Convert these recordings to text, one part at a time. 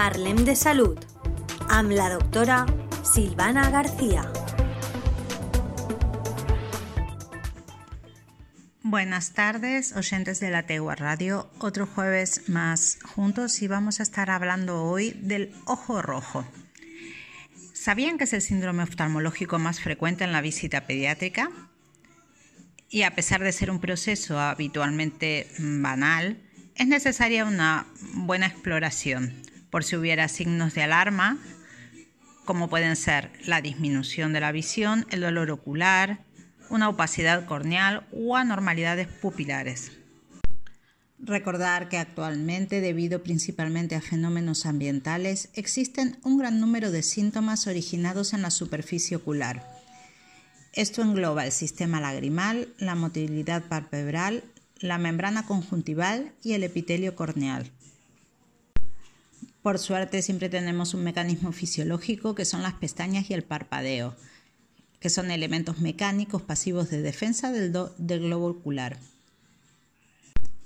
Parlem de Salud amb la doctora Silvana García. Buenas tardes, oyentes de la Tegua Radio. Otro jueves más juntos y vamos a estar hablando hoy del ojo rojo. ¿Sabían que es el síndrome oftalmológico más frecuente en la visita pediátrica? Y a pesar de ser un proceso habitualmente banal, es necesaria una buena exploración por si hubiera signos de alarma, como pueden ser la disminución de la visión, el dolor ocular, una opacidad corneal o anormalidades pupilares. Recordar que actualmente, debido principalmente a fenómenos ambientales, existen un gran número de síntomas originados en la superficie ocular. Esto engloba el sistema lagrimal, la motilidad palpebral, la membrana conjuntival y el epitelio corneal. Por suerte siempre tenemos un mecanismo fisiológico que son las pestañas y el parpadeo, que son elementos mecánicos pasivos de defensa del, globo ocular.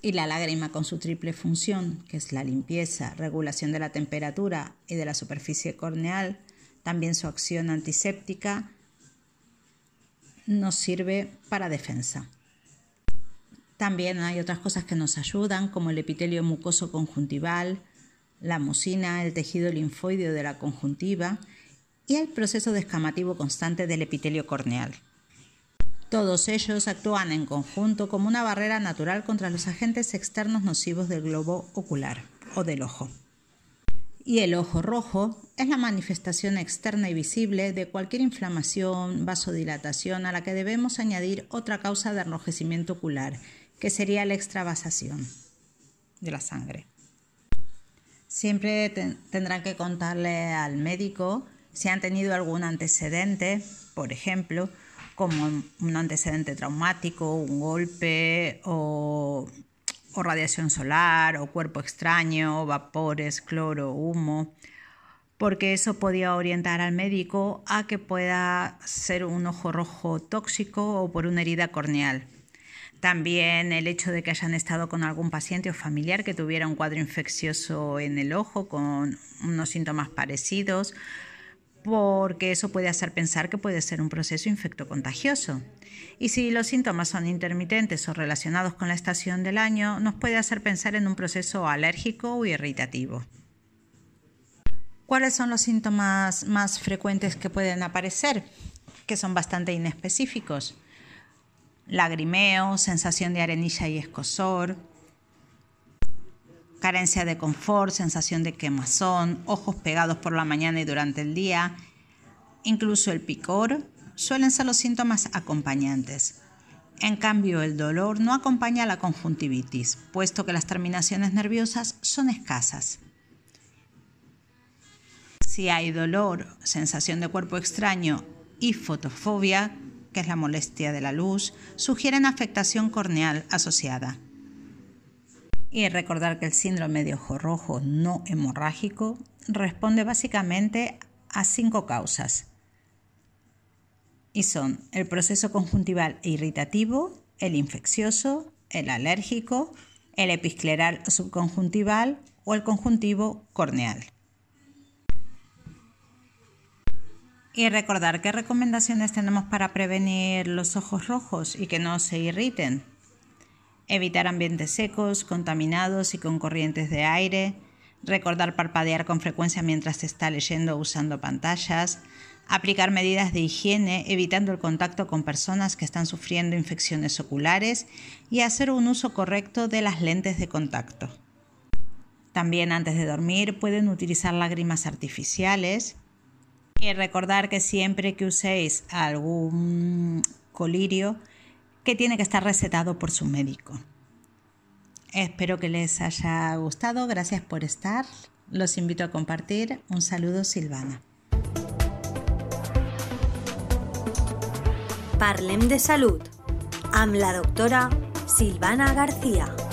Y la lágrima con su triple función, que es la limpieza, regulación de la temperatura y de la superficie corneal, también su acción antiséptica, nos sirve para defensa. También hay otras cosas que nos ayudan, como el epitelio mucoso conjuntival, la mucina, el tejido linfoideo de la conjuntiva y el proceso descamativo constante del epitelio corneal. Todos ellos actúan en conjunto como una barrera natural contra los agentes externos nocivos del globo ocular o del ojo. Y el ojo rojo es la manifestación externa y visible de cualquier inflamación, vasodilatación a la que debemos añadir otra causa de enrojecimiento ocular, que sería la extravasación de la sangre. Siempre tendrán que contarle al médico si han tenido algún antecedente, por ejemplo, como un antecedente traumático, un golpe o, o radiación solar o cuerpo extraño, vapores, cloro, humo, porque eso podía orientar al médico a que pueda ser un ojo rojo tóxico o por una herida corneal. También el hecho de que hayan estado con algún paciente o familiar que tuviera un cuadro infeccioso en el ojo con unos síntomas parecidos, porque eso puede hacer pensar que puede ser un proceso infectocontagioso. Y si los síntomas son intermitentes o relacionados con la estación del año, nos puede hacer pensar en un proceso alérgico o irritativo. ¿Cuáles son los síntomas más frecuentes que pueden aparecer? Que son bastante inespecíficos lagrimeo, sensación de arenilla y escosor, carencia de confort, sensación de quemazón, ojos pegados por la mañana y durante el día, incluso el picor, suelen ser los síntomas acompañantes. En cambio, el dolor no acompaña a la conjuntivitis, puesto que las terminaciones nerviosas son escasas. Si hay dolor, sensación de cuerpo extraño y fotofobia, que es la molestia de la luz, sugieren afectación corneal asociada. Y recordar que el síndrome de ojo rojo no hemorrágico responde básicamente a cinco causas. Y son el proceso conjuntival e irritativo, el infeccioso, el alérgico, el episcleral subconjuntival o el conjuntivo corneal. Y recordar qué recomendaciones tenemos para prevenir los ojos rojos y que no se irriten. Evitar ambientes secos, contaminados y con corrientes de aire. Recordar parpadear con frecuencia mientras se está leyendo o usando pantallas. Aplicar medidas de higiene evitando el contacto con personas que están sufriendo infecciones oculares y hacer un uso correcto de las lentes de contacto. También antes de dormir pueden utilizar lágrimas artificiales y recordar que siempre que uséis algún colirio, que tiene que estar recetado por su médico. Espero que les haya gustado. Gracias por estar. Los invito a compartir. Un saludo, Silvana. Parlem de Salud amb la doctora Silvana García.